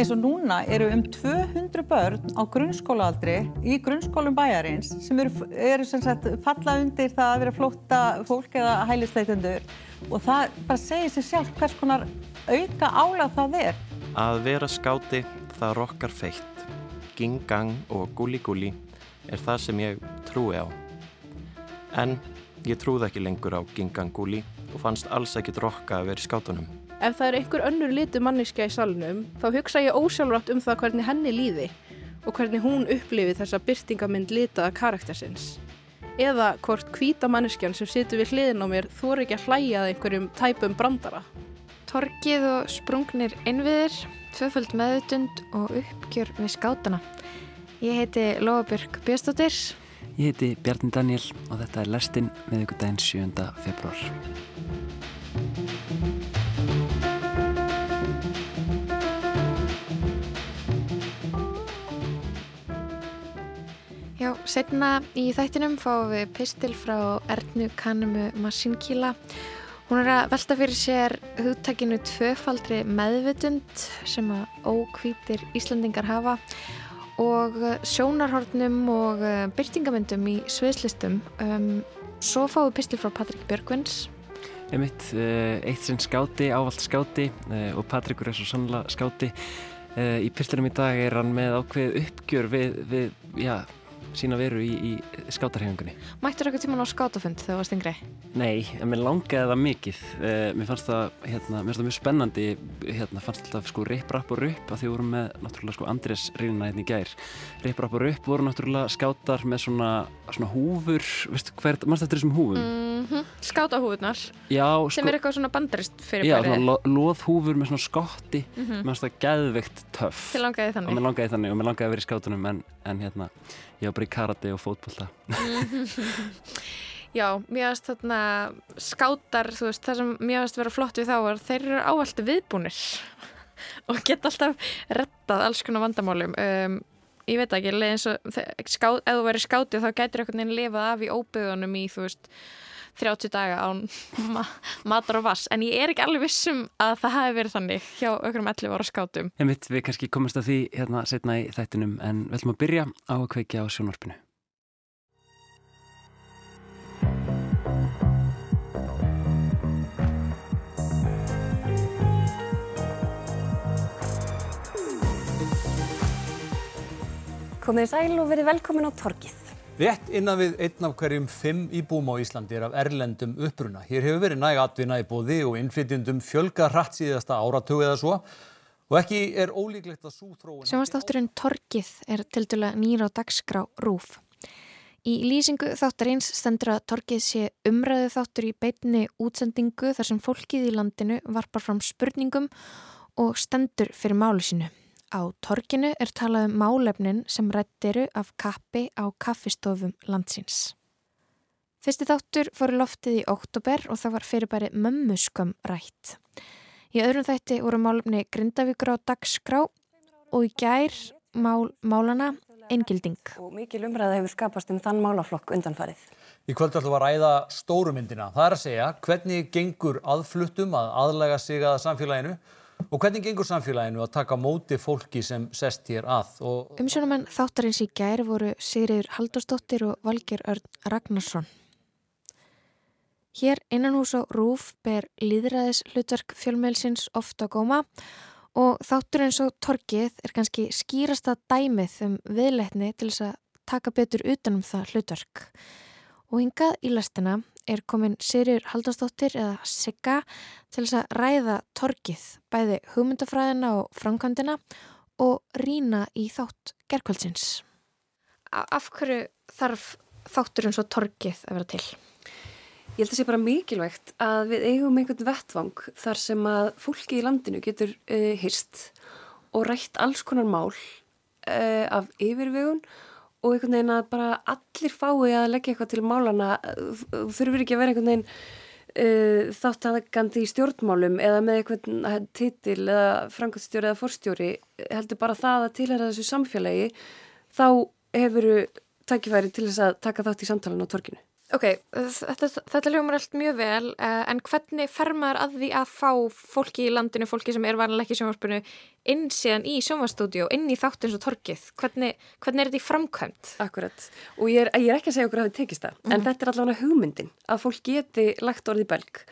eins og núna eru um 200 börn á grunnskólaaldri í grunnskólum bæjarins sem eru, eru sem sagt falla undir það að vera flótta fólk eða hælisleitendur og það bara segir sér sjálf hvers konar auka álað það er. Að vera skáti það rokkar feitt. Gingang og gulli-gulli er það sem ég trúi á. En ég trúði ekki lengur á gingang-gulli og fannst alls ekkit rokka að vera í skátunum. Ef það er einhver önnur litu manniska í salunum þá hugsa ég ósjálfrátt um það hvernig henni líði og hvernig hún upplifi þessa byrtingamind litaða karaktersins. Eða hvort hvita manneskjan sem situr við hliðin á mér þóri ekki að hlæja að einhverjum tæpum brandara. Torkið og sprungnir innviðir, tvöföld meðutund og uppgjör við skátana. Ég heiti Lóabjörg Björnstóttir. Ég heiti Bjarni Daniel og þetta er Lestinn með ykkur daginn 7. februar. Já, setna í þættinum fáum við pistil frá Ernu Kanumu Massinkíla. Hún er að velta fyrir sér hugtakinu tvöfaldri meðvitund sem að ókvítir Íslandingar hafa og sjónarhornum og eh, byrtingamöndum í sviðslistum. Um, svo fáum við pistil frá Patrik Björgvins. Einmitt, eh, eitt sinn skáti, ávald skáti eh, og Patrikur er svo sannlega skáti. Í pistilum í dag er hann með ákveð uppgjör við, við já, sína veru í, í skátarhefingunni. Mættur eitthvað tíman á skátafund þegar það var stingri? Nei, en mér langaði það mikið. Uh, mér fannst það, hérna, mér fannst það mjög spennandi, hérna, fannst alltaf sko rip-rap og rup að því vorum með náttúrulega sko Andrés rínuna hérna í gær. Rip-rap og rup voru náttúrulega skátar með svona, svona húfur, veistu hvert, mannst þetta er þessum húfum? Mm -hmm. Skátahúfurnar? Já, sko. Sem er eitthvað svona bandarist fyrir bærið? Já, svona loðhúfur með svona skotti, mm -hmm. mér fannst það gæðveikt töff. Þið langaði þannig? Og mér langaði þannig og mér langaði að vera í skátunum en, en hérna, ég var bara í karate og fótbolla Já, mér finnst þarna skátar, þú veist, það sem mér finnst vera flott við þá er þeir eru ávallt viðbúnir og geta alltaf rettað alls konar vandamálum. Um, ég veit ekki, eins og ská, ef þú verið skátið þá gætir einhvern veginn lifað af í óbyðunum í, þú veist 30 daga án ma matar og vass. En ég er ekki alveg vissum að það hafi verið þannig hjá okkur um 11 ára skátum. En við, við kannski komumst að því hérna setna í þættinum en við ætlum að byrja á að kveikja á sjónvarpinu. Komið í sæl og verið velkomin á Torkið. Rétt innan við einn af hverjum fimm íbúum á Íslandi er af erlendum uppruna. Hér hefur verið næg atvinna í bóði og innflytjendum fjölga hratt síðasta áratug eða svo og ekki er ólíklegt að svo þróun... Sjónastátturinn Torkið er til dæla nýra á dagskrá Rúf. Í lýsingu þáttarins stendur að Torkið sé umræðu þáttur í beitni útsendingu þar sem fólkið í landinu varpar fram spurningum og stendur fyrir málu sínu. Á torkinu er talað um málefnin sem rættiru af kappi á kaffistofum landsins. Fyrsti þáttur fóru loftið í oktober og það var fyrirbæri mömmuskömm rætt. Í öðrum þætti voru málefni Grindavíkur á dagskrá og í gær mál, málana eingilding. Og mikil umræða hefur skapast um þann málaflokk undanfarið. Í kvöld ætlum við að ræða stórumyndina. Það er að segja hvernig gengur aðfluttum að aðlega sig að samfélaginu Og hvernig gengur samfélaginu að taka móti fólki sem sest hér að? Og... Umsjónumenn þáttarins í gær voru Sigriður Haldursdóttir og Valger Örn Ragnarsson. Hér innan hús á Rúf ber líðræðis hlutverk fjölmeilsins ofta góma og þáttur eins og torkið er kannski skýrasta dæmið um viðletni til þess að taka betur utanum það hlutverk. Og hingað í lastina er komin Sirjur Haldarsdóttir eða Sigga til þess að ræða torkið, bæði hugmyndafræðina og framkvæmdina og rína í þátt gerkvöldsins. Af hverju þarf þáttur eins og torkið að vera til? Ég held að það sé bara mikilvægt að við eigum einhvern vettvang þar sem að fólki í landinu getur uh, hyrst og rætt alls konar mál uh, af yfirvegun og einhvern veginn að bara allir fái að leggja eitthvað til málana þú þurfur ekki að vera einhvern veginn uh, þáttagandi í stjórnmálum eða með einhvern titil eða frangastjóri eða forstjóri heldur bara það að tilhæra þessu samfélagi þá hefuru takkifæri til þess að taka þátt í samtalan á torkinu Ok, þetta, þetta ljómar allt mjög vel, uh, en hvernig fer maður að því að fá fólki í landinu, fólki sem er vanlega ekki í sjónvarpinu, inn síðan í sjónvarstúdíu, inn í þáttins og torkið? Hvernig, hvernig er þetta í framkvæmt? Akkurat, og ég er, ég er ekki að segja okkur að það tekist það, mm. en þetta er allavega hugmyndin, að fólk geti lagt orði belg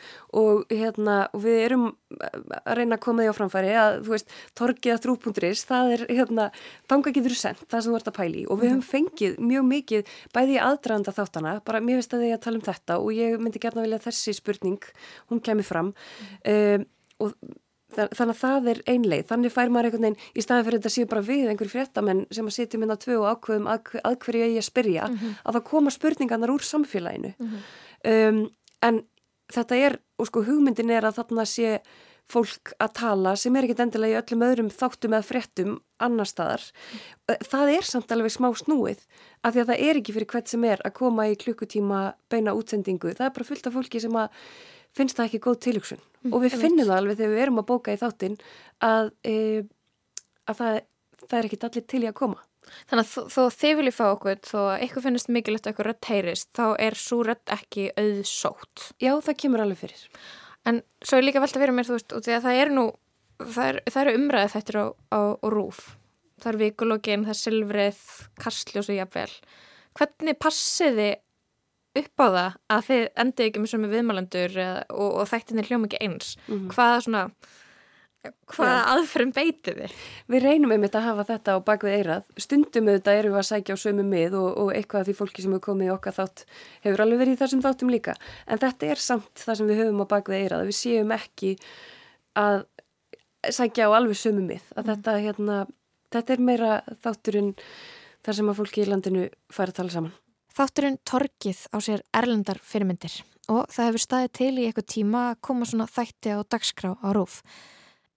og, hérna, við erum að reyna að koma því á framfæri að, þú veist, torkið að þrú.is, það er, hérna, þanga getur sendt það sem þú ert að pæli og við höfum fengið mjög mikið bæði aðdraðanda þáttana, bara mér finnst að þið að tala um þetta og ég myndi gerna vilja þessi spurning, hún kemur fram um, og þannig að það er einleið, þannig fær maður einhvern veginn í staðin fyrir þetta séu bara við einhverju fréttamenn sem að setja minna tvö og ákveðum að, að hverju ég að spyrja, mm -hmm. að það koma spurningarnar úr samfélaginu mm -hmm. um, en þetta er, og sko hugmyndin er að þarna sé fólk að tala sem er ekkit endilega í öllum öðrum þáttum eða fréttum annar staðar. Það er samt alveg smá snúið af því að það er ekki fyrir hvert sem er að koma í klukkutíma beina útsendingu. Það er bara fullt af fólki sem að finnst það ekki góð tilugsun mm, og við finnum það alveg þegar við erum að bóka í þáttinn að, e, að það, það er ekki allir til í að koma. Þannig að þó þið viljið fá okkur, þó að eitthvað finnist mikilvægt að eitthvað rött heyrist, þá er svo rött ekki auðsótt. Já, það kemur alveg fyrir. En svo er líka velta fyrir mér, þú veist, út í að það er nú, það eru er umræðið þettir á, á, á rúf. Það er vikulógin, það er silfrið, kastljós og jafnvel. Hvernig passiði upp á það að þið endið ekki með sömu viðmælandur og, og þættinni hljóma ekki eins mm -hmm. hvaða svona hvaða aðferðum beitið þið? Við reynum einmitt að hafa þetta á bakvið eirað stundum auðvitað erum við að sækja á sömu mið og, og eitthvað af því fólki sem hefur komið í okkar þátt hefur alveg verið í þessum þáttum líka en þetta er samt það sem við höfum á bakvið eirað við séum ekki að sækja á alveg sömu mið að mm. þetta, hérna, þetta er meira þátturinn þar sem að fólki í landinu fara að tala saman Þátturinn Torkið á sér erlendar fyrirmyndir og það hefur staðið til í eitthvað tíma að koma svona þætti á dagskrá á rúf.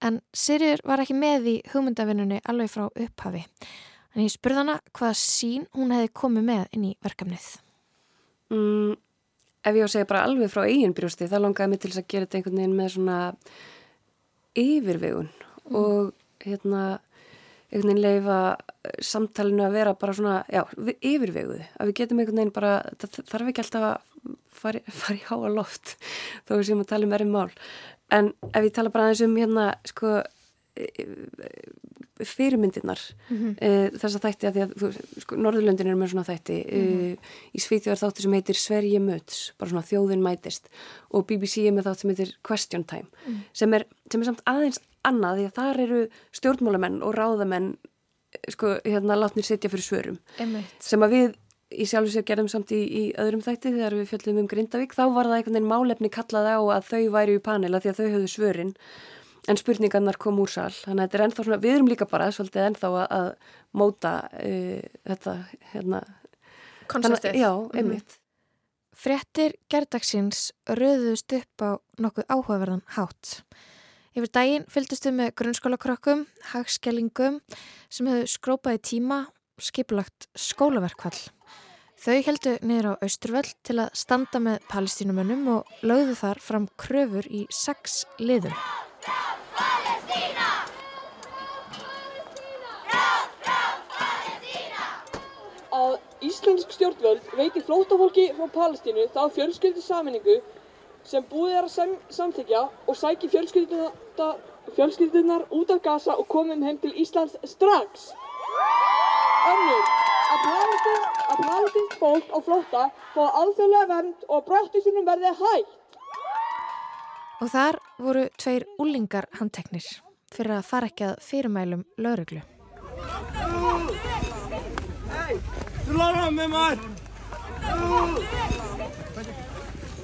En Sirjur var ekki með í hugmyndavinnunni alveg frá upphafi. En ég spurði hana hvaða sín hún hefði komið með inn í verkefnið. Mm, ef ég á að segja bara alveg frá eigin brjósti þá langaði mig til þess að gera þetta einhvern veginn með svona yfirvegun mm. og hérna einhvern veginn leifa eh, samtalenu að vera bara svona, já, yfirveguði að við getum einhvern veginn bara það þarf ekki alltaf að fara, í háa loft þó við séum að tala um erðum mál en ef ég tala bara aðeins um hérna, sko e, e, fyrirmyndirnar mm -hmm. e, þess að þætti að því að sko, Norðurlöndin er með svona þætti mm -hmm. e, í Svíþjóðar þáttu sem heitir Sverige möts bara svona þjóðin mætist og BBC er með þátt sem heitir Question Time mm -hmm. sem, er, sem er samt aðeins annað því að þar eru stjórnmálamenn og ráðamenn sko, hérna, látnir setja fyrir svörum Einmitt. sem að við í sjálf og sér gerðum samt í, í öðrum þætti þegar við fjöldum um Grindavík þá var það einhvern veginn málefni kallað á að þau væri í panela því að þau höfðu svörin en spurningarnar kom úr sal þannig að þetta er ennþá svona, við erum líka bara svolítið ennþá að, að móta uh, þetta hérna Konceptið. Já, einmitt. Mm. Frettir gerdagsins röðust upp á nokkuð áhugaverðan hátt. Yfir daginn fylgdustu með grunnskólakrokkum, hagskjælingum sem hefðu skrópaði tíma og skipulagt skólaverkvall. Þau heldu niður á Austurvöll til að standa með palestínumönnum og lögðu þar fram kröfur í sex liðum. Að Íslensk stjórnvöld veiti flótafólki frá Palestínu þá fjölskyldi saminningu sem búið er að sam samþykja og sæki fjölskyldunar út af Gaza og komum heim til Íslands strax. Önnur, að palestinsk fólk á flotta fá alþjóðlega vernd og brottisunum verði hægt. Og þar voru tveir úlingar handteknir fyrir að fara ekki að fyrirmælum lauruglu. Þú lára með maður!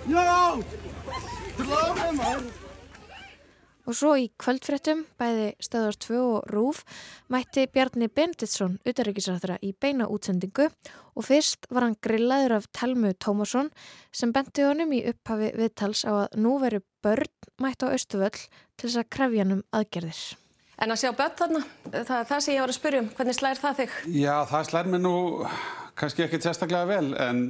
Já! Og svo í kvöldfrettum, bæði stöðar 2 og rúf, mætti Bjarni Benditsson, utaríkisræðara, í beina útsendingu og fyrst var hann grillaður af Telmu Tómasson sem benti honum í upphafi viðtals á að nú veru börn mætt á Östuvöll til þess að krefja hann um aðgerðir. En að sjá börn þarna, það er það sem ég var að spyrja um, hvernig slær það þig? Já, það slær mér nú kannski ekkert sérstaklega vel en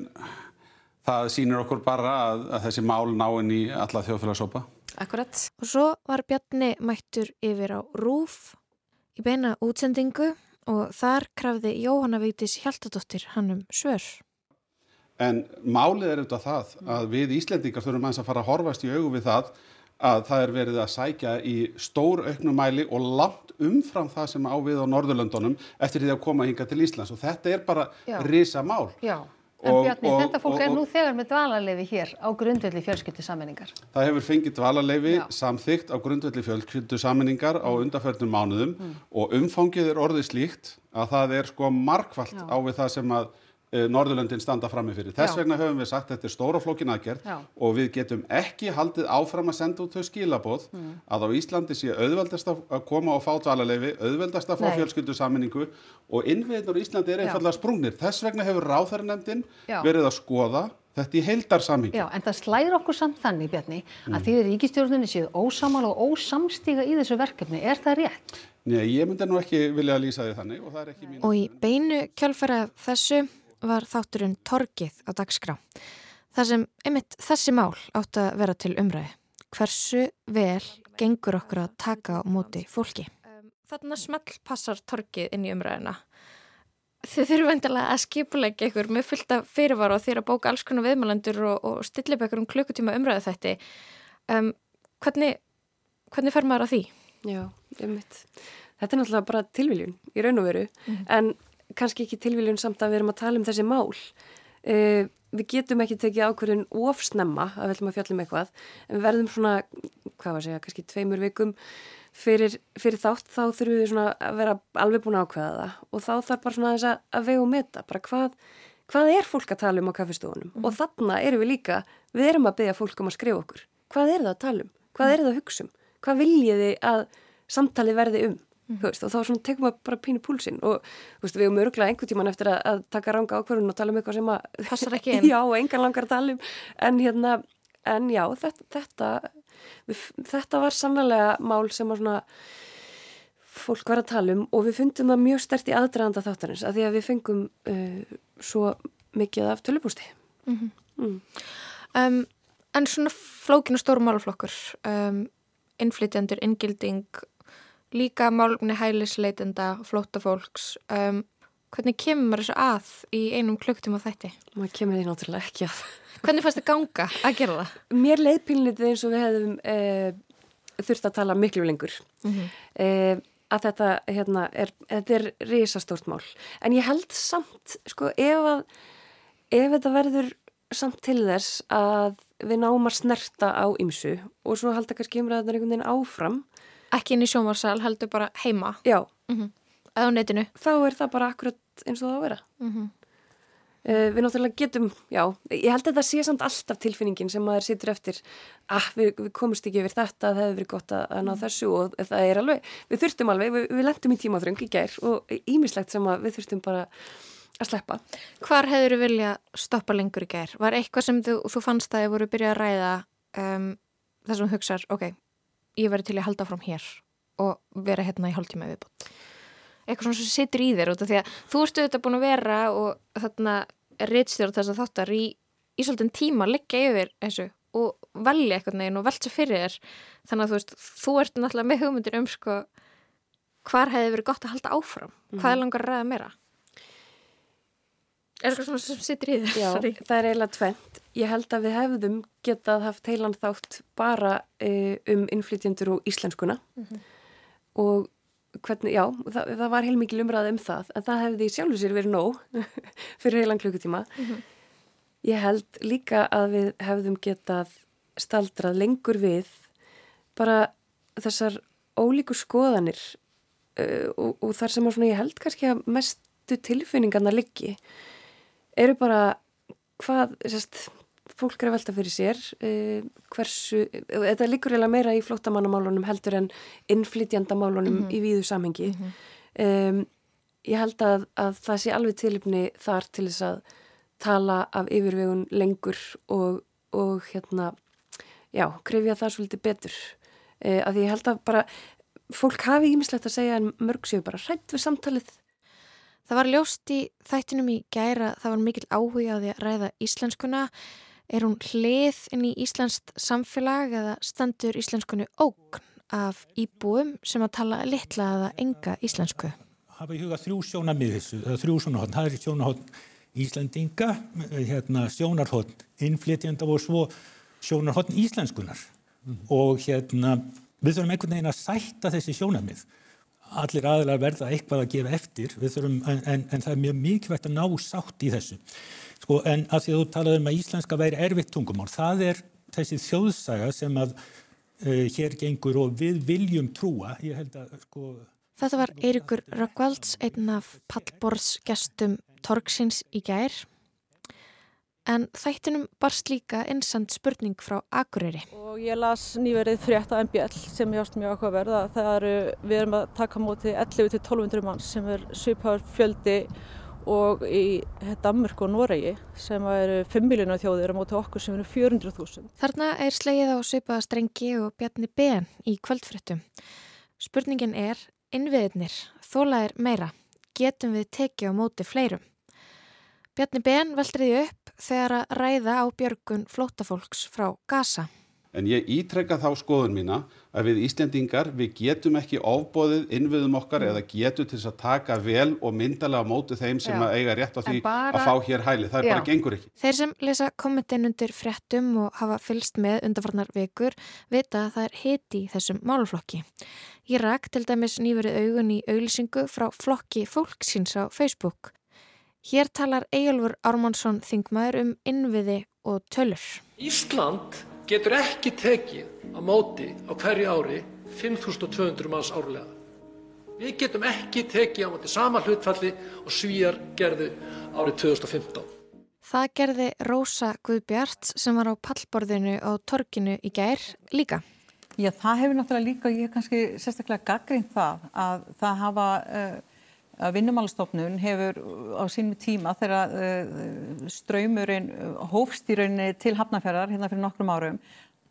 það sýnir okkur bara að, að þessi mál náinn í alla þjóðfélagsópa. Akkurat. Og svo var Bjarni mættur yfir á Rúf í beina útsendingu og þar krafði Jóhanna Vítis Hjaltadóttir hann um svör. En málið er auðvitað það að við Íslendingar þurfum aðeins að fara að horfast í augu við það að það er verið að sækja í stór auknumæli og langt umfram það sem á við á Norðurlöndunum eftir því að koma hinga til Íslands og þetta er bara Já. risa mál. Já, en Bjarni, og- þetta fólk og- er nú þegar með dvalarleifi hér á grundvelli fjölskyldusammenningar. Það hefur fengið dvalarleifi samþygt á grundvelli fjölskyldu saminningar á undarförnum mánuðum og umfangið er orðið slíkt að það er sko markvallt á við það sem að Norðurlöndin standa frammi fyrir. Þess Já. vegna höfum við sagt þetta er stóra flókin aðgerð Já. og við getum ekki haldið áfram að senda út þau skilaboð Mm. að á Íslandi sé auðveldast að að koma og fá dvalarleifi, auðveldast að fá fjölskyldu saminningu og innviðnur í Íslandi er einfallega sprungnir. Þess vegna hefur ráþærinefndin Já. verið að skoða þetta í heildarsamhingi. Já, en það slæðir okkur samt þannig, Bjarni, Mm. að því að ríkistjórninni séu ósamal og ósamstíga í þessu verkefni. Er það rétt? Nei, ég myndi nú ekki vilja lýsa því þannig og það er ekki mín. Og í beinu kjálfæra af þessu var þátturinn Torgið á dagskrá. Það sem einmitt þessi mál átt að vera til umræði. Hversu vel gengur okkur að taka á móti fólki? Þarna smell passar Torgið inn í umræðina. Þið þurfum vendilega að skipulegja ykkur með fullt af fyrirvara og að bóka alls konar viðmælendur og, og stilla upp ykkur um klukkutíma umræðu þetta. Um, hvernig, hvernig fer maður að því? Já, einmitt. Þetta er náttúrulega bara tilviljun í raun og veru, en kannski ekki tilviljun samt að við erum að tala um þessi mál. Uh, við getum ekki tekið ákverðin ofsnemma að við ætlum að fjalla um eitthvað, en við verðum svona, hvað var að segja, kannski tveimur vikum fyrir, fyrir þátt, þá þurfum við svona að vera alveg búin að ákveða það og þá þarf bara svona þess að, að vega og meta, bara hvað, hvað er fólk að tala um á kaffistofunum og þarna erum við líka, við erum að byggja fólk um að skrifa okkur. Hvað er það að tala um? Hvað er það að hugsa um? Hvað viljið þið að samtalið verði um? Mm. Veist, og þá svona tekum við bara pínu púlsinn og veist, við erum örgulega einhvern tíman eftir að, að taka ranga ákvörðun og tala um eitthvað sem að Passar ekki inn. já, engan langar að tala um en hérna, en já, þetta þetta, við, þetta var sannlega mál sem að svona fólk var að tala um og við fundum það mjög stert í aðdraðanda þáttarins að því að við fengum uh, svo mikið af tölupústi Mhm. mm. Um, en svona flókin og stóru málaflokkur, um, innflytjandur, inngilding, líka málumni hælisleitenda, flóttafólks, um, hvernig kemur þessu að í einum klukktíma þætti? maður kemur því náttúrulega ekki að Hvernig fannst þið ganga að gera það? Mér leið pínlítið eins og við hefðum uh, þurft að tala miklu lengur Mhm. uh, að þetta hérna, er, þetta er risastórt mál en ég held samt sko ef að ef þetta verður samt til þess að við náum að snerta á ymsu og svo halda kannski umræðan einhvern veginn áfram Ekki inn í sjómarsal, heldur bara heima? Já. Mm Eða á netinu? Þá er það bara akkurat eins og það á að vera. Mm Uh, við náttúrulega getum, já, ég held að það sé samt alltaf tilfinningin sem maður situr eftir að við, við komumst ekki yfir þetta, það hefur verið gott að, að ná þessu og það er alveg, við þurftum alveg, við, við lendum í tímaþröng í gær og ímislegt sem við þurftum bara að sleppa. Hvar hefur þú vilja stoppa lengur í gær? Var eitthvað sem þú, þú fannst að þið voru byrjað að ræða um, sem þú hugsar, ok, ég verði til að halda fram hér og vera hérna í hálftíma viðbútt? Eitthvað svona sem situr í þér út af því að þú ertu þetta búin að vera og þarna rítstjórn þess að þáttar í, í svolítinn tíma að liggja yfir þessu og velja eitthvað neginn og velta fyrir þér. Þannig að þú veist, þú ert náttúrulega með hugmyndir um sko hvar hefði verið gott að halda áfram? Hvað er langar að ræða meira er eitthvað svona sem situr í þér Já, Sorry. það er eiginlega tvent. Ég held að við hefðum getað haft heilan þátt bara uh, um innflytjendur og íslenskuna Mhm. og hvernig, já, það, það var heilmikið umræða um það, en það hefði í sjálfu sér verið nóg fyrir heilan klukkutíma. Mhm. Ég held líka að við hefðum getað staldrað lengur við bara þessar ólíku skoðanir uh, og, og þar sem ég held kannski að mestu tilfinningarna liggi eru bara hvað, sérst, fólk er að velta fyrir sér uh, hversu, þetta liggur eiginlega meira í flóttamannamálunum heldur en innflytjandamálunum Mhm. í víðu samhengi. um, ég held að, að það sé alveg tilipni þar til þess að tala af yfirvegun lengur og, og hérna, já, krefja það svolítið betur. Uh, að því ég held að bara fólk hafi ímislegt að segja en mörg séu bara hrætt við samtalið Það var ljóst í þættinum í gæra það var mikil áhuga á því að ræða íslenskuna. Er hún hlið inn í íslenskt samfélag eða stendur íslenskunni ógn af íbúum sem að tala litla eða enga íslensku? hafa í huga þrjú sjónamið þessu, þrjú sjónahotn. Það er sjónahotn Íslandinga, hérna, sjónarhótt innflytjanda og svo sjónarhótt íslenskunar mm. og hérna, við þurfum einhvern veginn að sætta þessi sjónarmið. Allir aðlar verða eitthvað að gefa eftir, þurfum, en, en, en það er mjög mikilvægt að ná sátt í þessu. Sko, en að því að þú talaði um að íslenska væri erfitt tungumál, það er þessi þjóðsaga sem að uh, hér gengur og við viljum trúa, að sko... Þetta var Eirikur Rökkvalds, einn af pallborðsgestum Torgsins í gær. En þættinum barst líka einsand spurning frá Akureyri. Og ég las nýverið frétt á MBL sem ég ást mjög áhugaverð að það eru, við erum að taka móti 11-1200 manns sem er svipar fjöldi og í Danmark og Noregi sem eru 5 miljónar þjóðir á móti okkur sem eru 400.000. Þarna er slegið á svipaða strengi og Bjarni Ben í kvöldfréttum. Spurningin er, innviðnir, þólaðir meira, getum við tekið á móti fleirum? Bjarni Ben veltriði upp þegar að ræða á björgun flótafólks frá Gaza. En ég ítrekka þá skoðun mína að við Íslendingar við getum ekki ofbóðið innviðum okkar mm. eða getum til að taka vel og myndalega mótu þeim sem eiga rétt á því bara, að fá hér hæli. Það er já. bara gengur ekki. Þeir sem lesa kommentin undir fréttum og hafa fylst með undarfarnar vikur vita að það er hiti í þessum málflokki. Ég ræk til dæmis nýverið augun í auglisingu frá flokki fólksins á Facebook. Hér talar Egilfur Ármánsson þingmaður um innviði og tölur. Ísland getur ekki tekið á móti á hverju ári 5.200 manns árlega. Við getum ekki tekið á móti sama hlutfalli og svíjar gerðu árið 2015. Það gerði Rósa Guðbjarts sem var á pallborðinu á torkinu í gær líka. Já, það hefur náttúrulega líka, ég hef kannski sérstaklega gaggrind það að það hafa... Uh, að vinnumálastofnun hefur á sínum tíma þegar uh, ströymurinn hófst í rauninni til hafnafjörðar hérna fyrir nokkrum árum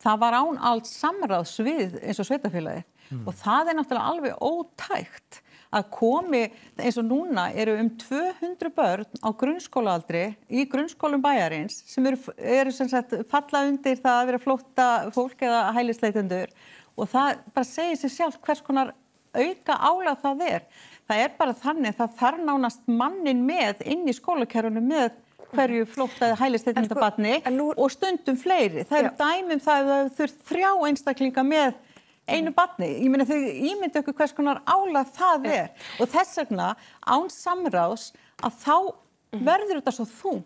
það var án allt samráðs við eins og sveitafélagi mm. og það er náttúrulega alveg ótækt að komi eins og núna eru um 200 börn á grunnskólaaldri í grunnskólum bæjarins sem eru, eru sem sagt falla undir það að vera flótta fólk eða hælisleitendur. Og það bara segir sér sjálf hvers konar auka álag það er það er bara þannig það þarf nánast mannin með inn í skólakerfunum með hverju flóttaði hælisteitnindabatni sko, og stundum fleiri. Það eru dæmum það að það þurft þrjá einstaklinga með einu batni. Ég myndi að þau ímyndi okkur hvers konar álað það er og þess vegna án samráðs að þá mhm. verður þetta svo þú.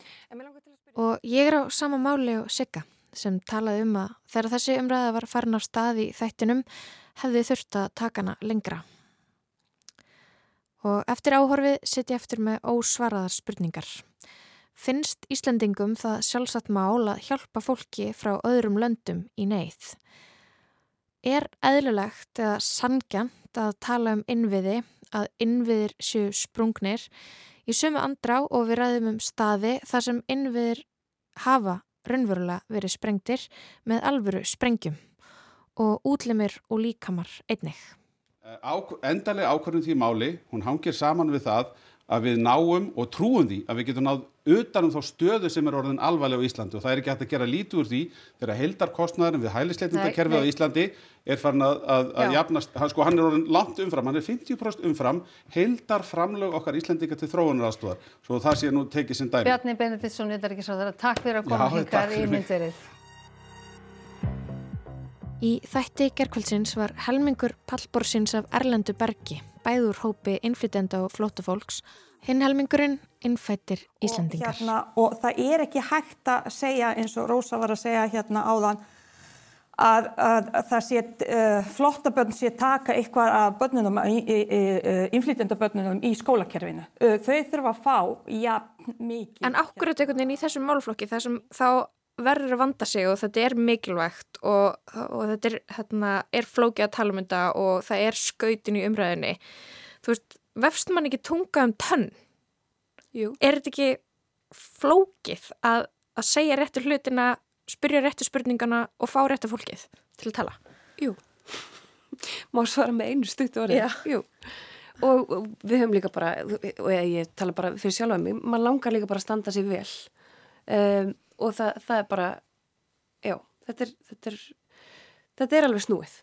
Og ég er á sama máli og Sigga sem talaði um að þegar þessi umræða var farin á stað í þættinum hefði þurft að taka hana lengra. Og eftir áhorfið sitt ég eftir með ósvaraðar spurningar. Finnst Íslandingum það sjálfsagt mál að hjálpa fólki frá öðrum löndum í neyð? Er eðlulegt eða sangjant að tala um innviði, að innviðir séu sprungnir í sömu andrá og við ræðum um staði þar sem innviðir hafa raunverulega verið sprengtir með alvöru sprengjum og útlimir og líkamar einnig. Endalega ákvörðum því máli, hún hangir saman við það að við náum og trúum því að við getum náð utanum þá stöðu sem er orðin alvarlega á Íslandi. Og það er ekki hægt að gera lítið úr því þegar heildarkostnaðurinn við hælisleitindakerfið á Íslandi er farin að, að, að jafnast, hann, sko, hann er orðin langt umfram, hann er 50% umfram heildarframlög okkar Íslandika til þróunaraðstúðar, svo það sé nú tekið sem dæmi. Bjarni Benediktsson, takk fyrir að koma hingar í myndverið. Í þætti gerkvöldsins var helmingur pallborsins af Erlendu bergi, bæður hópi innflytenda og flótafólks, hinn helmingurinn innfættir Íslandingar. Og, hérna, og það er ekki hægt að segja eins og Rósa var að segja hérna áðan að, að, að það sé uh, flottabönd sé taka eitthvað af börnunum, innflytendabönnunum í skólakerfinu. Uh, þau þurfa að fá, já, mikið. En ákveður þetta einhvern veginn í þessum málflokki, þessum þá verður að vanda sig og þetta er mikilvægt og, og þetta er, hérna, er flókið að tala um þetta og það er skautin í umræðinni. Þú veist, vefst mann ekki tunga um tönn? Jú. Er þetta ekki flókið að, að segja réttu hlutina, spyrja réttu spurningana og fá réttu fólkið til að tala? Jú. Má svara með einu stutt orðið. Já. Jú. Og, og við höfum líka bara, og ég tala bara fyrir sjálf um mig, mann langar líka bara að standa sér vel. Um, og það, það er bara, já, þetta er, þetta er, þetta er alveg snúið.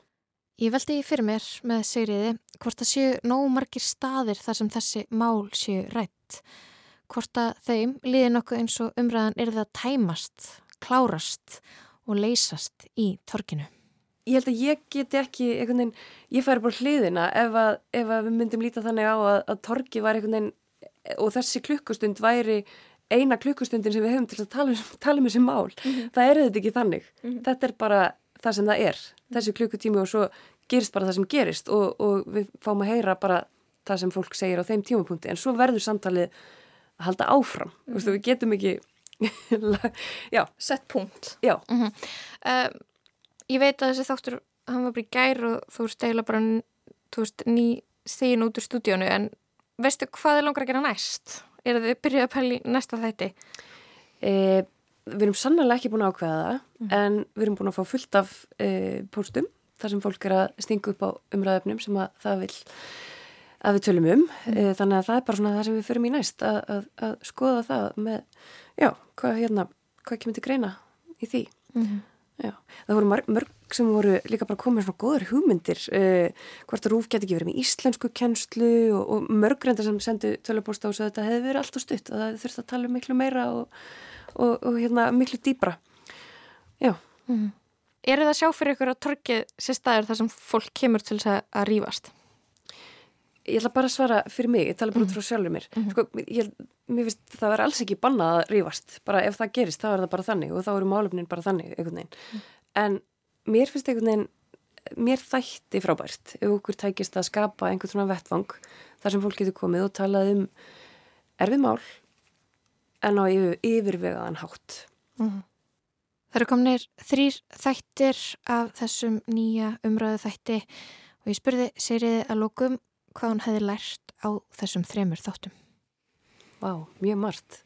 Ég veldi fyrir mér með Sigriði hvort það séu nóg margir staðir þar sem þessi mál séu rætt. hvort að þeim líði nokkuð eins og umræðan er það tæmast, klárast og leysast í torkinu. Ég held að ég geti ekki, veginn, ég færi bara hliðina ef að, ef að við myndum líta þannig á að, að torki var einhvern veginn og þessi klukkustund væri eina klukkustundin sem við hefum til að tala, um, tala um þessi mál. Mm -hmm. Það er þetta ekki þannig. Mm -hmm. Þetta er bara það sem það er, þessi klukkutími og svo gerist bara það sem gerist og, og við fáum að heyra bara það sem fólk segir á þeim tímapunkti en svo verður samtalið að halda áfram. Mm -hmm. Vistu, við getum ekki. Sett punkt. Já. Uh, ég veit að þessi þáttur, hann var bara í gær og þú veist eiginlega bara, þú veist, ný stíðin út úr stúdíónu en veistu hvað er langar að gera næst? Er þið byrjuð að pæli næsta þætti? E, við erum sannlega ekki búin að ákveða það mm. en við erum búin að fá fullt af e, póstum þar sem fólk er að stinga upp á umræðöfnum sem að það vil að við tölum um. Mm. E, þannig að það er bara svona það sem við förum í næst að, að, að skoða það með, já, hvað, hérna, hvað kemur til greina í því. Mm. Já, það voru mörg, mörg sem voru líka bara komið svona góður hugmyndir uh, hvort að Rúf geti ekki verið með íslensku kennslu og, og mörg reyndar sem sendu tölubósta og svo þetta hefði verið allt og stutt og það þurfti að tala um miklu meira og, og, og hérna miklu dýbra Já mm. Er það að sjá fyrir ykkur að torkið sér staður þar sem fólk kemur til þess að rýfast? Ég ætla bara að svara fyrir mig, ég tala bara út frá sjálfur mér mm. sko, ég, mér finnst það verður alls ekki bannað að rýfast, bara ef það gerist þá er það bara þannig og þá eru málefnin bara þannig einhvern veginn, mm. en mér finnst einhvern veginn, mér þætti frábært ef okkur tækist að skapa einhvern svona vettvang þar sem fólk getur komið og talað um erfið mál en á yfir, yfirvegaðan hátt mm. Það eru komnir þrýr þættir af þessum nýja umræðu þætti og ég spurði Seyriði að lókum hvað hún hefði lært á þessum þremur þáttum. Vá, mjög margt.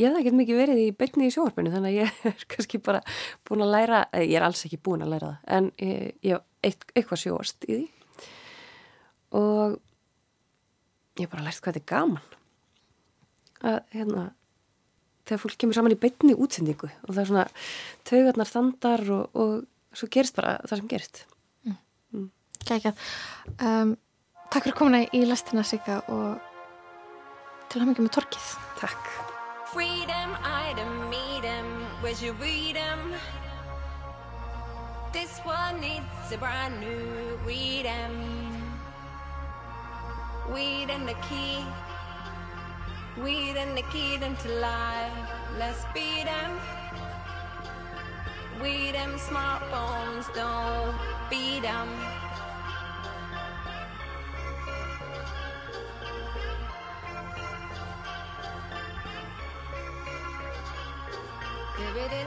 Ég hef ekkert mikið verið í byrni í sjóarpunni þannig að ég er kannski bara búin að læra, ég er alls ekki búin að læra það, en ég, ég hef eitthvað sjóast í því og ég hef bara lært hvað þetta er gaman. Að hérna, þegar fólk kemur saman í byrni útsendingu og það er svona taugarnar þandar og, og svo gerist bara það sem gerist. Mm. Mm. Kækjað. Um, Takk fyrir komuna í lastina Sigga og til að hafa mikið með torkið. Takk. Freedom, item, meet where's your freedom? This one needs a brand new freedom. Weed and the key, weed and the key into life. Let's beat them. We them smartphones, don't beat them. Baby,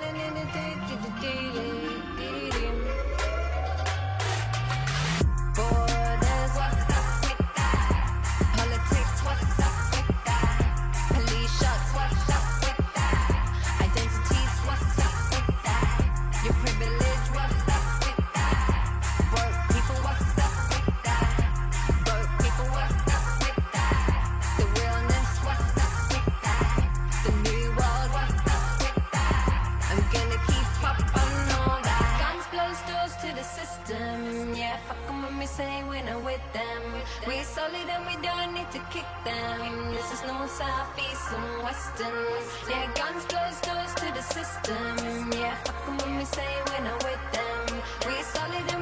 We solid and we don't need to kick them. This is no south, and western. Yeah, guns close doors to the system. Yeah, fucking when we say we're not with them. We solid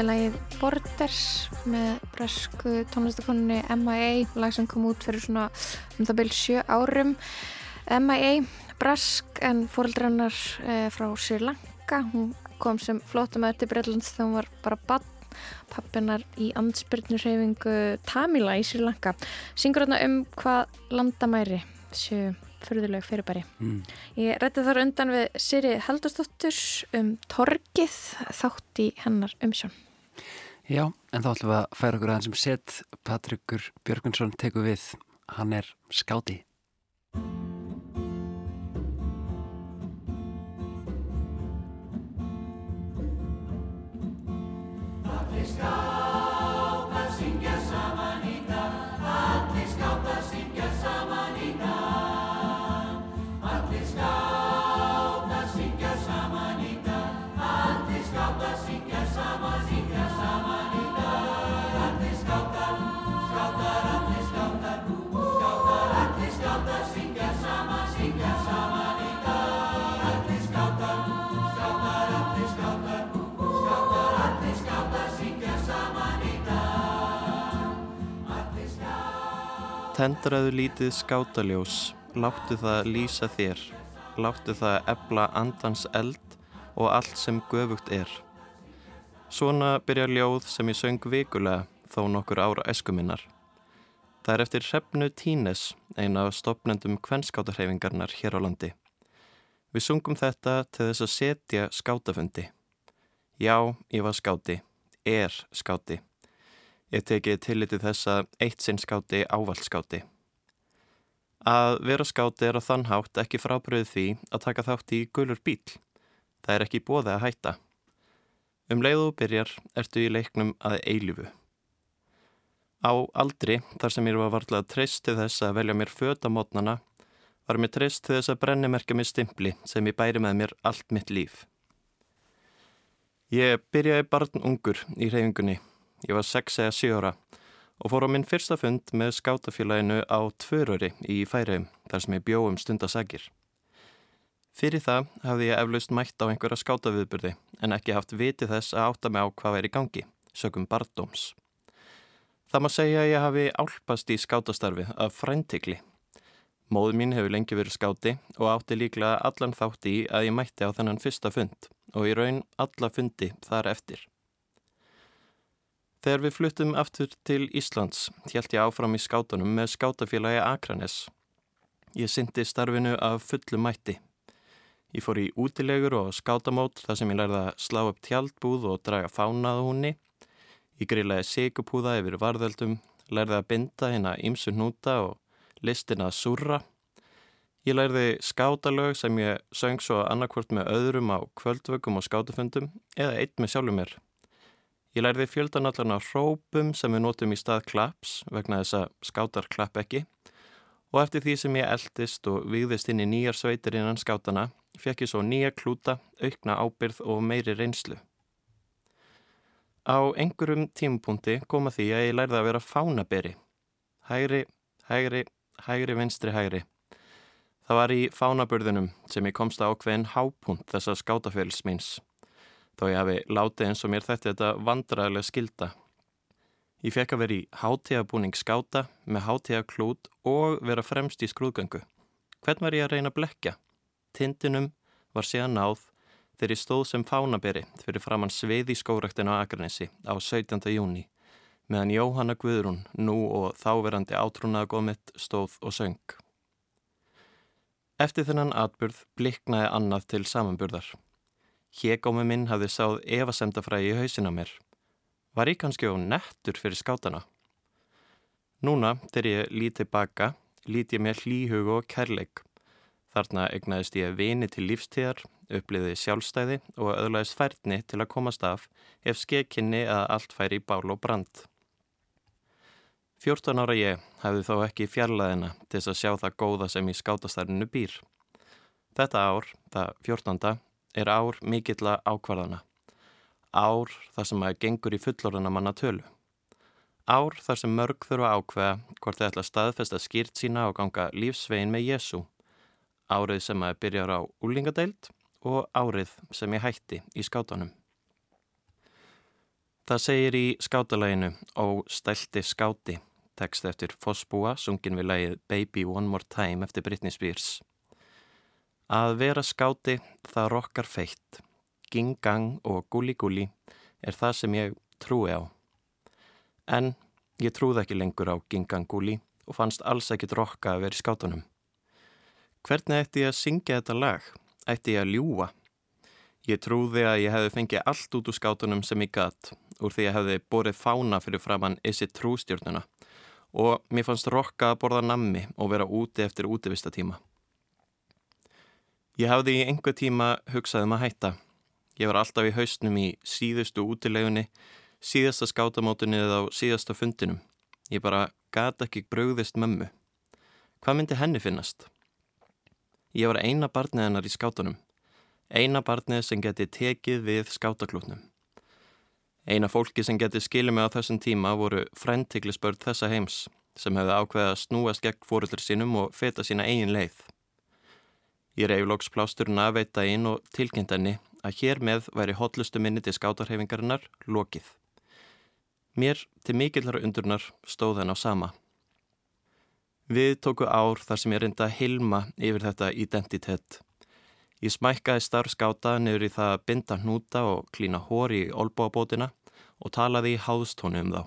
Þetta lagið Borders með bresku tónlistakonunni M.I.A. lag sem kom út fyrir svona um það byrj sjö árum M.I.A. brask en fóreldrannar eh, frá Sri Lanka hún kom sem flótamæður til Breitlands þegar hún var bara bann pappinar í andspyrnurhefingu Tamila í Sri Lanka syngur hérna um hvað landamæri séu fyrðuleg fyrirbæri. Mm. Ég rætti þar undan við Siri Haldurstóttur um torgið þátt í hennar umsjón. Já, en þá ætlum við að færa okkur aðeins um set Patrikur Björgunsson teku við. Hann er skáti. Tendraðu lítið skátaljós, láttu það lýsa þér, láttu það ebla andans eld og allt sem göfugt er. Svona byrja ljóð sem ég söng vikulega þó nokkur ára eskuminnar. Það er eftir Hrefnu Tínes, eina af stopnendum kvennskátahreifingarnar hér á landi. Við sungum þetta til þess að setja skátafundi. Já, ég var skáti, er skáti. Ég tekið tillitið þess að eitt sinn skáti ávald skáti. Að vera skáti er á þann hátt ekki frábröðu því að taka þátt í gulur bíl. Það er ekki bóði að hætta. Um leiðu byrjar ertu í leiknum að eilifu. Á aldri, þar sem ég var varlega treyst til þess að velja mér föta mótnana, var mér treyst til þess að brennimerka mér stimpli sem ég bæri með mér allt mitt líf. Ég byrjaði barn ungur í reyfingunni. Ég var 6 eða 7 ára og fór á minn fyrsta fund með skátafélaginu á Tvöröri í Færiðum þar sem ég bjóðum stundasagir. Fyrir það hafði ég eflaust mætt á einhverja skátaviðburði en ekki haft vitið þess að átta mig á hvað væri í gangi, sögum barndóms. Það má segja að ég hafi álpast í skátastarfi af fræntikli. Móð mín hefur lengi verið skáti og átti líklega allan þátt í að ég mætti á þennan fyrsta fund og í raun alla fundi þar eftir. Þegar við fluttum aftur til Íslands hjælt ég áfram í skátunum með skátafélagi Akranes. Ég syndi starfinu af fullu mætti. Ég fór í útilegur og skátamót þar sem ég lærði að slá upp tjaldbúð og draga fánaða húnni. Ég grilaði sigupúða yfir varðöldum, lærði að binda hérna ímsu hnúta og listin að surra. Ég lærði skátalög sem ég söng svo annarkvört með öðrum á kvöldvökum og skátafundum eða eitt með sjálfur mér. Ég lærði fjöldanallan á hrópum sem við notum í stað klaps vegna þess að skátar klapp ekki og eftir því sem ég eldist og vigðist inn í nýjar sveitir innan skátana fekk ég svo nýja klúta, aukna ábyrð og meiri reynslu. Á einhverjum tímupunkti koma því að ég lærði að vera fánaberi. Hægri, hægri, hægri, vinstri, hægri. Það var í fánaburðunum sem ég komst á ákveðin hápunt þessa skátaféls míns. Þó ég hafi látið eins og mér þetta þetta vandræðilega skilda. Ég fekk að vera í hátíðabúning skáta með hátíðaklút og vera fremst í skrúðgöngu. Hvern var ég að reyna að blekja? Tindinum var síðan náð þegar ég stóð sem fánaberi fyrir framann sveiði skórektinu á Akranesi á 17. júni meðan Jóhanna Guðrún nú og þáverandi átrúnaða góðmitt stóð og söng. Eftir þennan atburð bliknaði annað til samanburðar. Hégómi minn hafði sáð evasemdafræði í hausina mér. Var ég kannski á nettur fyrir skátana? Núna, þegar ég líti baka, líti ég mér hlýhug og kærleik. Þarna egnaðist ég vini til lífstíðar, uppliði sjálfstæði og öðlaðist færni til að komast af ef skekkinni að allt færi í bál og brand. 14 ára ég hefði þó ekki fjarlæðina til þess að sjá það góða sem í skátastarinu býr. Þetta ár, það 14. er ár mikilla ákvarðana. Ár þar sem maður gengur í fullorðana manna tölu. Ár þar sem mörg þurfa ákveða hvort þið ætla staðfesta skýrt sína og ganga lífsvegin með Jésu. Árið sem maður byrjar á úlingadeild og árið sem ég hætti í skátanum. Það segir í skátalæginu Ó stælti skáti, tekst eftir Fossbúa, sungin við lægið Baby One More Time eftir Britney Spears. Að vera skáti það rokkar feitt, ging gang og gúli gúli er það sem ég trúi á. En ég trúði ekki lengur á ging gang gúli og fannst alls ekkit rokka að vera í skátunum. Hvernig ætti ég að syngja þetta lag? Ætti ég að ljúa? Ég trúði að ég hefði fengið allt út úr skátunum sem ég gatt úr því að ég hefði borið fána fyrir framann Is it true stjórnuna og mér fannst rokka að borða nammi og vera úti eftir útivistatíma. Ég hafði í einhver tíma hugsað um að hætta. Ég var alltaf í hausnum í síðustu útilegunni, síðasta skátamótunni eða á síðasta fundinum. Ég bara gata ekki bröðist mömmu. Hvað myndi henni finnast? Ég var eina barnið hennar í skátunum. Eina barnið sem geti tekið við skátaklútnum. Eina fólki sem geti skilið mig á þessum tíma voru frendtiklisbörn þessa heims sem hefði ákveðið að snúast gegn fóröldur sínum og feta sína eigin leið. Ég reyf loks plásturinn að veita inn og tilkynnt henni að hér með væri hotlustu minni til skátarhefingarinnar lokið. Mér til mikillar undurnar stóð henn á sama. Við tóku ár þar sem ég reynda að hilma yfir þetta identitet. Ég smækkaði starfskáta niður í það að binda hnúta og klína hór í olbóabótina og talaði í háðstónu um þá.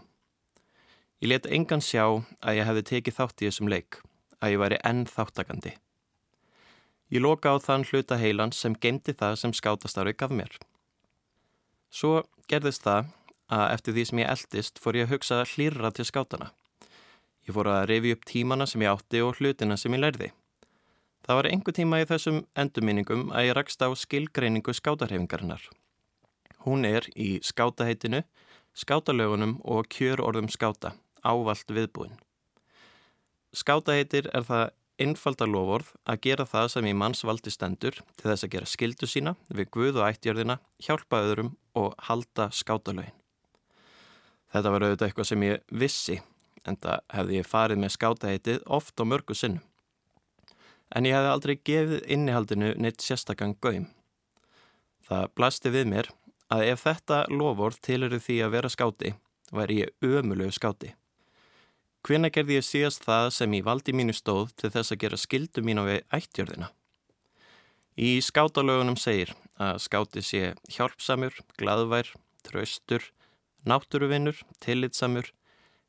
Ég let engan sjá að ég hefði tekið þátt í þessum leik, að ég væri enn þáttakandi. Ég loka á þann hluta heilan sem gemdi það sem skátastarfi gaf mér. Svo gerðist það að eftir því sem ég eldist fór ég að hugsa hlýra til skátana. Ég fór að revi upp tímana sem ég átti og hlutina sem ég lærði. Það var einhver tíma í þessum endurminningum að ég rakst á skilgreiningu skátarhefingarinnar. Hún er í skátaheitinu, skátalögunum og kjörorðum skáta, ávalt viðbúin. Skátaheitir er það einfalda lofórð að gera það sem í mannsvaldi stendur til þess að gera skildu sína við guð og ættjörðina, hjálpa öðrum og halda skátalögin. Þetta var auðvitað eitthvað sem ég vissi, en það hefði ég farið með skátaheitið oft á mörgu sinnum. En ég hefði aldrei gefið innihaldinu neitt sérstakann gaum. Það blasti við mér að ef þetta lofórð tilur því að vera skáti, væri ég ömulegu skáti. Hvena gerði ég síðast það sem í valdi mínu stóð til þess að gera skildu mín á við ættjörðina? Í skátalögunum segir að skáti sé hjálpsamur, gladvær, tröstur, náttúruvinnur, tillitsamur,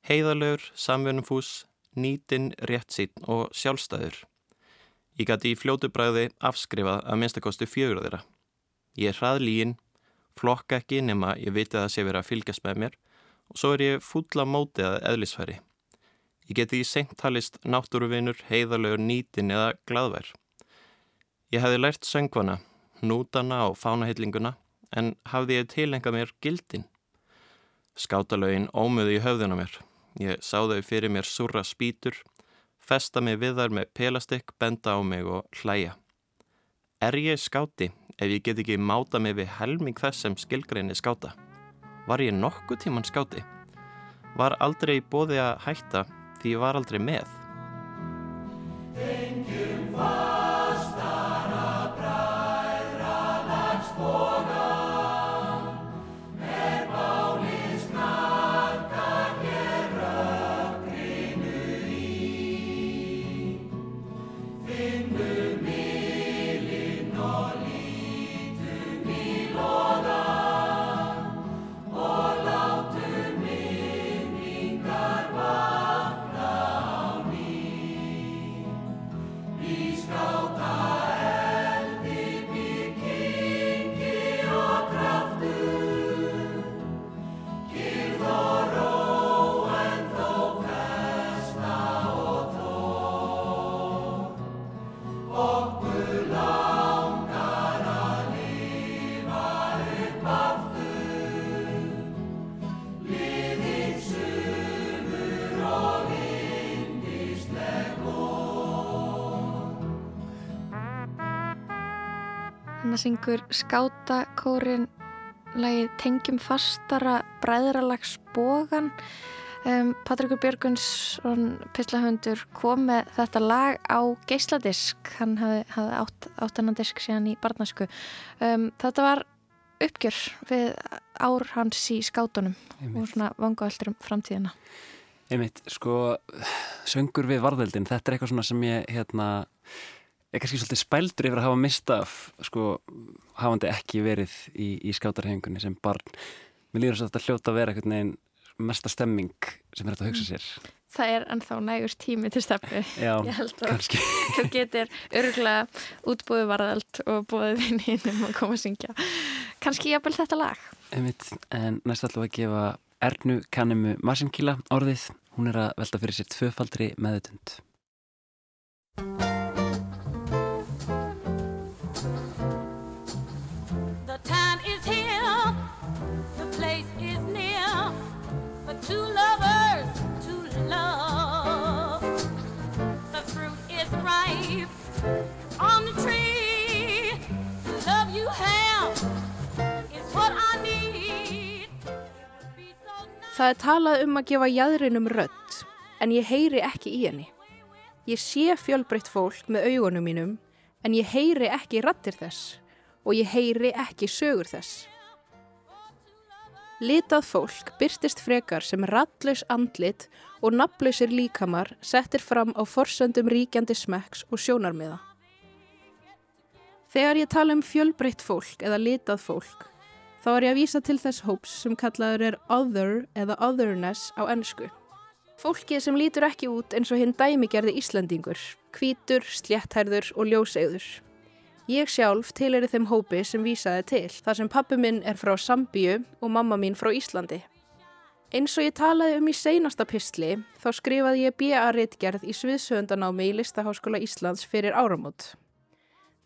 heiðalögur, samvinnumfús, nýtin, réttsýn og sjálfstæður. Ég gæti í fljótu bræði afskrifað að minnstakosti fjögur þeirra. Ég er hraðlígin, flokka ekki nema ég viti að það sé verið að fylgjast með mér og svo er ég fulla mótið að eðlisfæri. Ég geti í sengtalist náttúruvinur, heiðalögur, nýtin eða gladvær. Ég hefði lært söngvana, nútana og fánahillinguna en hafði ég tilengað mér gildin. Skátalögin ómuði í höfðuna mér. Ég sá þau fyrir mér surra spýtur, festa mig við þar með pelastikk, benda á mig og hlæja. Er ég skáti ef ég get ekki máta mig við helming þess sem skilgreinni skáta? Var ég nokkuð tíman skáti? Var aldrei bóði að hætta því ég var aldrei með? Þannig syngur skátakórin lagið Tengjum fastara bræðralags bógan. Um, Patrikur Björgunsson, pislahöndur, kom með þetta lag á geisladisk. Hann hafði, hafði átt, átt hennan disk síðan í barnasku. Um, þetta var uppgjör við ár hans í skátunum og svona vangaveldur um framtíðina. Einmitt, sko, söngur við varðveldin, þetta er eitthvað svona sem ég, hérna, er kannski svolítið spældur yfir að hafa mistað, sko, hafandi ekki verið í, í skátarhefingunni sem barn. Mér líður þess að þetta hljóta að vera eitthvað neginn mesta stemming sem er þetta að hugsa sér. Það er ennþá nægur tími til stefnu. Já, kannski. þú getur örgulega útbúið varðald og búið vinninum að koma að syngja. Kannski jafnvel þetta lag. Einmitt, en næst ætlum við að gefa Ernu Kannemu Masinkíla orðið. Hún er að velta fyrir sér tvöfaldri meðutund. Það er talað um að gefa jæðrinum rödd, en ég heyri ekki í henni. Ég sé fjölbreytt fólk með augunum mínum, en ég heyri ekki rattir þess og ég heyri ekki sögur þess. Litað fólk byrtist frekar sem rattlaus andlit og nafnlausir líkamar settir fram á forsöndum ríkjandi smekks og sjónarmiða. Þegar ég tala um fjölbreytt fólk eða litað fólk, þá er ég að vísa til þess hóps sem kallaður er other eða otherness á ennsku. Fólkið sem lítur ekki út eins og hinn dæmigerði Íslandingur, hvítur, slétthærður og ljósegður. Ég sjálf tilheri þeim hópi sem vísaði til, þar sem pappi minn er frá Sambíu og mamma mín frá Íslandi. Eins og ég talaði um í seinasta pistli, þá skrifaði ég B.A.-ritgerð í sviðsöndanámi í Listaháskóla Íslands fyrir áramót.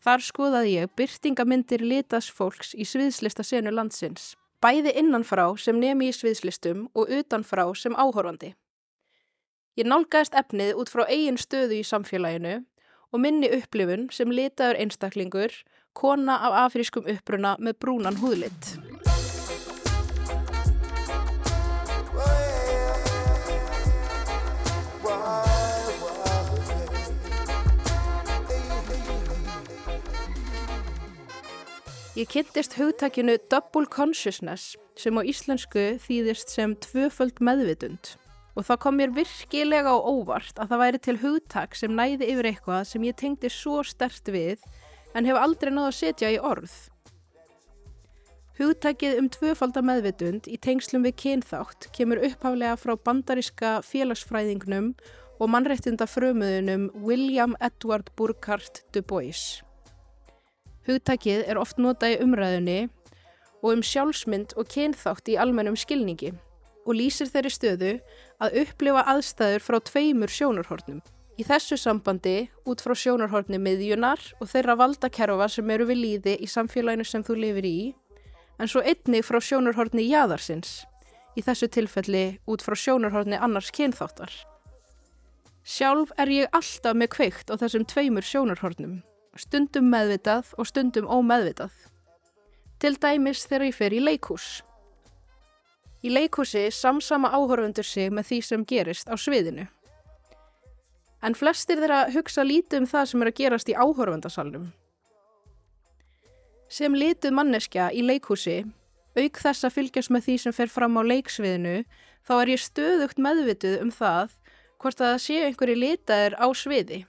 Þar skoðaði ég byrtingamindir litas fólks í sviðslista senu landsins, bæði innanfrá sem nemi í sviðslistum og utanfrá sem áhorfandi. Ég nálgæðist efnið út frá eigin stöðu í samfélaginu og minni upplifun sem litaður einstaklingur, kona af afrískum uppruna með brúnan húðlitt. Ég kynntist hugtakinu double consciousness sem á íslensku þýðist sem tvöföld meðvitund og það kom mér virkilega á óvart að það væri til hugtak sem næði yfir eitthvað sem ég tengdi svo stert við en hef aldrei náða að setja í orð. Hugtakið um tvöfalda meðvitund í tengslum við kynþátt kemur upphaflega frá bandaríska félagsfræðingnum og mannréttinda frömuðunum William Edward Burkhardt Du Bois. Hugtakið er oft notað í umræðunni og um sjálfsmynd og kynþátt í almennum skilningi og lýsir þeirri stöðu að upplifa aðstæður frá tveimur sjónarhornum. Í þessu sambandi út frá sjónarhorni miðjunar og þeirra valdakerfa sem eru við líði í samfélaginu sem þú lifir í, en svo einnig frá sjónarhorni jáðarsins, í þessu tilfelli út frá sjónarhorni annars kynþáttar. Sjálf er ég alltaf með kveikt á þessum tveimur sjónarhornum, stundum meðvitað og stundum ómeðvitað. Til dæmis þegar ég fer í leikhús. Í leikhúsi samsama áhorfundur sig með því sem gerist á sviðinu. En flestir þeirra hugsa lítið um það sem er að gerast í áhorfundasalnum. Sem lituð manneskja í leikhúsi, auk þess að fylgjast með því sem fer fram á leiksviðinu, þá er ég stöðugt meðvituð um það hvort að það sé einhverju litaðir á sviði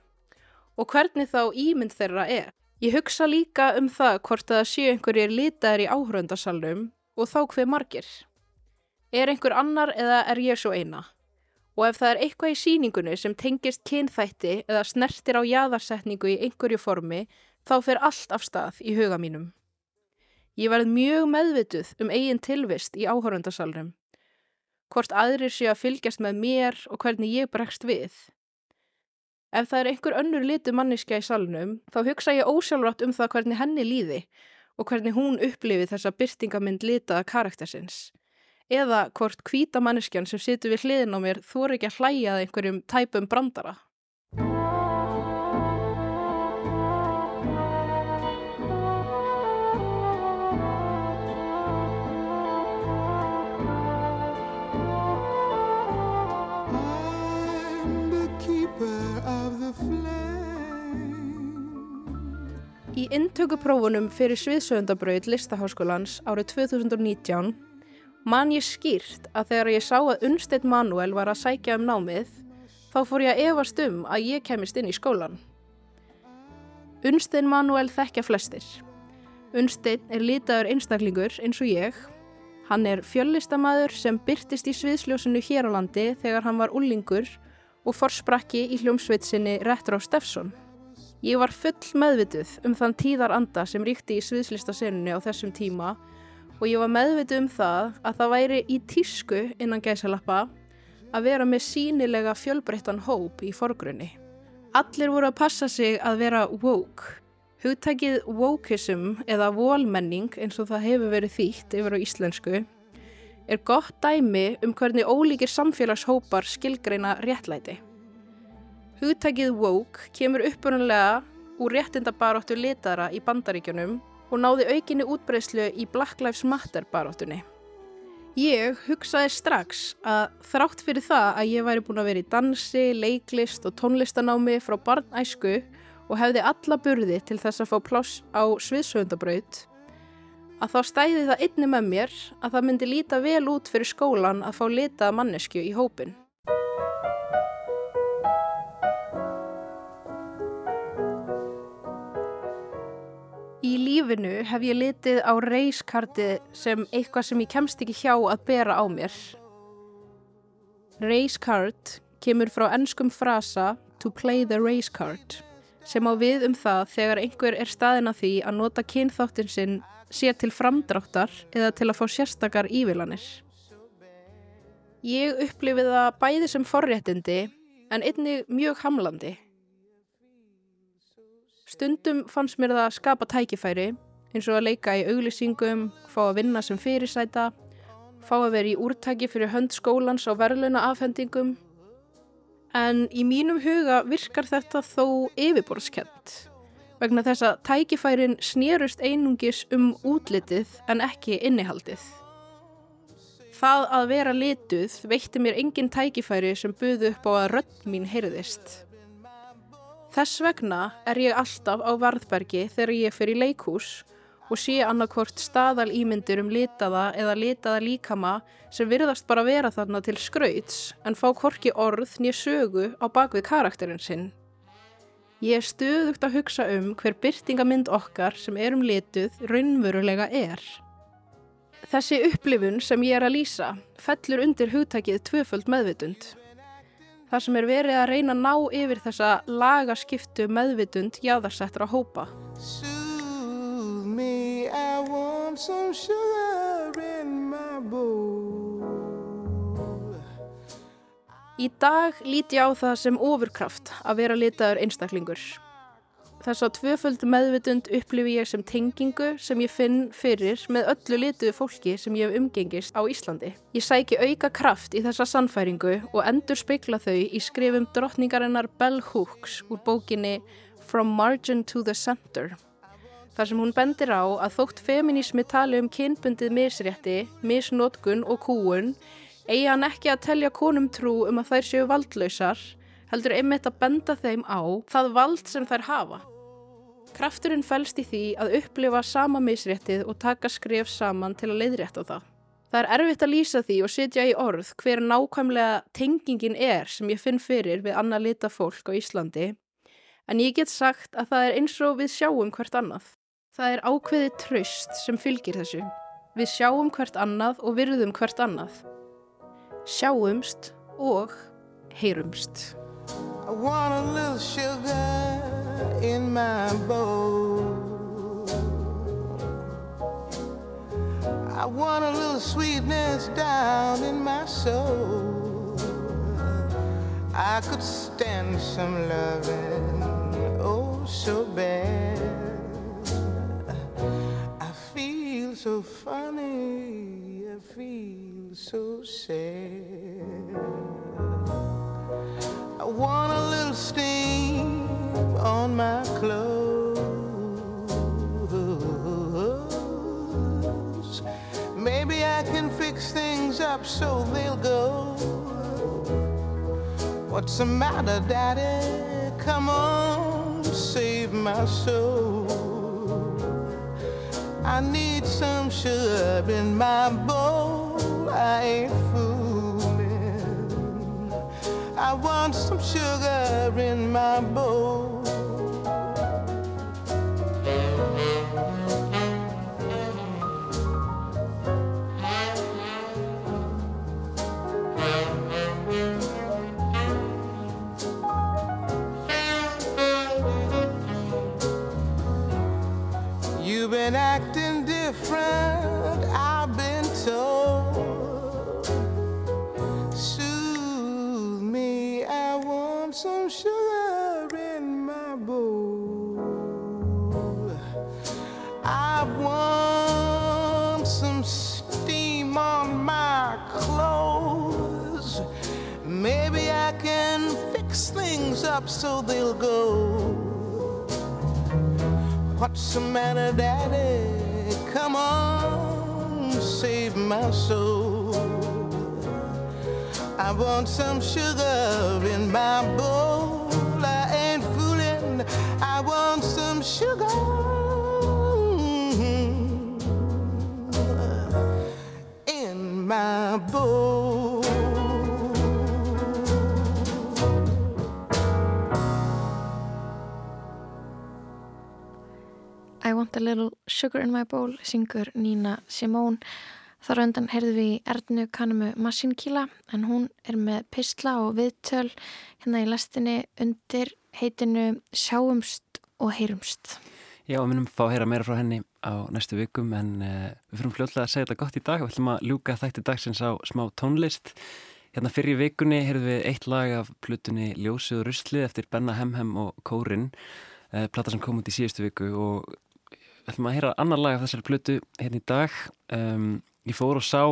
og hvernig þá ímynd þeirra er. Ég hugsa líka um það hvort að það sé einhverju litaðir í áhörundasalnum og þá hver margir. Er einhver annar eða er ég svo eina? Og ef það er eitthvað í síningunni sem tengist kynþætti eða snertir á jaðarsetningu í einhverju formi, þá fer allt af stað í huga mínum. Ég verð mjög meðvituð um eigin tilvist í áhörundasalnum. Hvort aðrir sé að fylgjast með mér og hvernig ég bregst við. Ef það er einhver önnur litu manniska í salnum, þá hugsa ég ósjálfrátt um það hvernig henni líði og hvernig hún upplifi þessa byrtingamind litaða karaktersins. Eða hvort hvíta manneskjan sem situr við hliðin á mér þóri ekki að hlæja að einhverjum tæpum brandara. Í intökuprófunum fyrir sviðsöfundabraut listaháskólans árið 2019 man ég skýrt að þegar ég sá að Unnstedt Manuel var að sækja um námið þá fór ég að efast um að ég kemist inn í skólan. Unnstedt Manuel þekkja flestir. Unnstedt er litaður einstaklingur eins og ég. Hann er fjöllistamæður sem byrtist í sviðsljósinu hér á landi þegar hann var ullingur og forsprakki í hljómsveitsinni Retro Steffsson. Ég var full meðvituð um þann tíðar anda sem ríkti í sviðslistasenunni á þessum tíma og ég var meðvituð um það að það væri í tísku innan gæsalappa að vera með sínilega fjölbreyttan hóp í forgrunni. Allir voru að passa sig að vera woke. Hugtækið wokeism eða volmenning eins og það hefur verið þýtt yfir á íslensku er gott dæmi um hvernig ólíkir samfélagshópar skilgreina réttlæti. Hugtækið woke kemur upprunlega úr réttindabaróttu litara í bandaríkjunum og náði aukinni útbreyslu í Black Lives Matter baróttunni. Ég hugsaði strax að þrátt fyrir það að ég væri búin að vera í dansi, leiklist og tónlistanámi frá barnæsku og hefði alla burði til þess að fá pláss á sviðsöfundabraut, að þá stæði það einni með mér að það myndi líta vel út fyrir skólan að fá litað mannesku í hópin. Lífinu hef ég litið á reyskartið sem eitthvað sem ég kemst ekki hjá að bera á mér. Reyskart kemur frá ennskum frasa to play the card sem á við um það þegar einhver er staðin að því að nota kynþáttin sinn sé til framdráttar eða til að fá sérstakar ívilanir. Ég upplifið það bæði sem forréttindi en einnig mjög hamlandi. Stundum fannst mér það að skapa tækifæri eins og að leika í auglýsingum, fá að vinna sem fyrirsæta, fá að vera í úrtaki fyrir hönd skólans á verðluna afhendingum. En í mínum huga virkar þetta þó yfirborðskent vegna þess að tækifærin snérust einungis um útlitið en ekki innihaldið. Það að vera lituð veitti mér engin tækifæri sem buðu upp á að rödd mín heyrðist. Þess vegna er ég alltaf á varðbergi þegar ég fyrir leikús og sé annarkort staðal ímyndir um litaða eða litaða líkama sem virðast bara vera þarna til skrauts en fá korki orð nýja sögu á bakvið karakterinn sinn. Ég er stöðugt að hugsa um hver byrtingamind okkar sem erum lituð raunverulega er. Þessi upplifun sem ég er að lýsa fellur undir hugtækið tvöföld meðvitund þar sem er verið að reyna að ná yfir þessa lagaskiptu meðvitund jáðarsettra hópa. Me, Í dag líti ég á það sem ofurkraft að vera litaður einstaklingur. Þess að tvöföld meðvitund upplifi ég sem tengingu sem ég finn fyrir með öllu lituðu fólki sem ég hef umgengist á Íslandi. Ég sæki auka kraft í þessa sannfæringu og endur speikla þau í skrifum drottningarinnar Bell Hooks úr bókinni From Margin to the Center. Þar sem hún bendir á að þótt feminísmi tali um kynbundið misrétti, misnótkun og kúun eigi hann ekki að telja konum trú um að þær séu valdlausar heldur einmitt að benda þeim á það vald sem þær hafa. Krafturinn fælst í því að upplifa sama misréttið og taka skref saman til að leiðrétta það. Það er erfitt að lýsa því og setja í orð hver nákvæmlega tengingin er sem ég finn fyrir við annað lita fólk á Íslandi en ég get sagt að það er eins og við sjáum hvert annað. Það er ákveðið tröst sem fylgir þessu. Við sjáum hvert annað og virðum hvert annað. Sjáumst og heyrumst. I want a little sugar in my bowl. I want a little sweetness down in my soul. I could stand some loving, oh, so bad. I feel so funny, I feel so sad. I want a little steam on my clothes. Maybe I can fix things up so they'll go. What's the matter, Daddy? Come on, save my soul. I need some sugar in my bowl. I ain't fooling. I want some sugar in my bowl. My soul. I want some sugar in my bowl. I ain't fooling. I want some sugar my bowl. I want a little sugar in my bowl syngur Nína Simón Þar undan heyrðum við í Ernu Kanumu Massinkíla en hún er með pistla og viðtöl hérna í lestinni undir heitinu Sjáumst og heyrumst. Já, við munum fá að heyra meira frá henni á næstu vikum en uh, við fyrir fljóðlega að segja þetta gott í dag. Við ætlum að ljúka þætti dagsins á smá tónlist. Hérna fyrir vikunni heyrðum við eitt lag af plutunni Ljósið og Ruslið eftir Benna Hemhem og Kórin, uh, plata sem kom út í síðustu viku og við ætlum að heyra annar lag af þessari plutu hérna í dag. Um, Ég fór og sá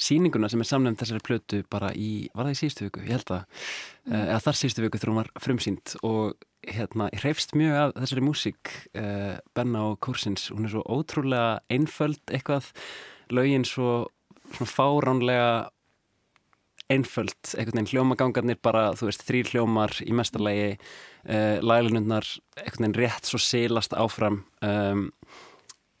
síninguna sem er samnefnd þessari plötu bara í, var það í síðustu viku, ég held að, mm. uh, eða þar síðustu viku hún var frumsýnd. Og hérna, ég hreifst mjög af þessari músík, uh, Benna og Kursins, hún er svo ótrúlega einföld eitthvað, lögin svo svona fáránlega einföld, einhvern veginn hljómagangarnir bara, þú veist, þrýr hljómar í mestarlegi, uh, lælunundnar einhvern veginn rétt svo silast áfram. Um,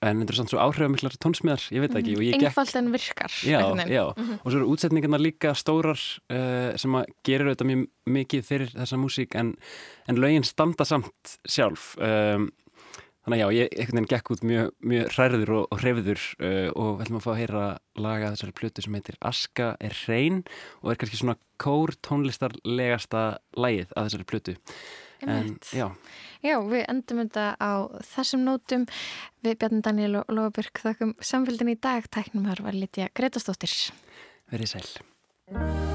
en þetta er svona svo áhrifamiklar tónsmiðar, ég veit ekki mm. Einfalt en virkar Já, já, mm -hmm. og svo eru útsetningarna líka stórar uh, sem að gerir auðvitað mjög mikið fyrir þessa músík en, en lögin standa samt sjálf um, þannig að já, ég einhvern veginn gekk út mjög, mjög hræður og, og hreyfiður uh, og við ætlum að fá að heyra laga þessari plötu sem heitir Aska er hrein og er kannski svona kór tónlistarlegasta lægið af þessari plötu En, já. já, við endum þetta á þessum nótum. Við Bjarni Daniel og Lofabjörg þakkum samfélgin í dag, tæknum þar var Lítja Gretastóttir Verið sæl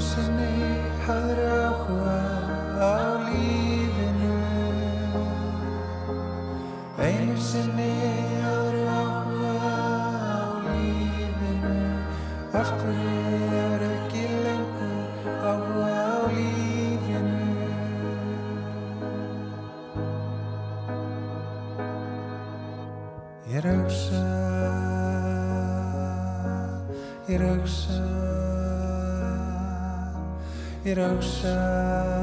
sinni hafður áhuga á lífinu. Einu sinni hafður áhuga á lífinu. Af hverju er ekki lengur áhuga á lífinu? Ég að hugsa Ég er að hugsa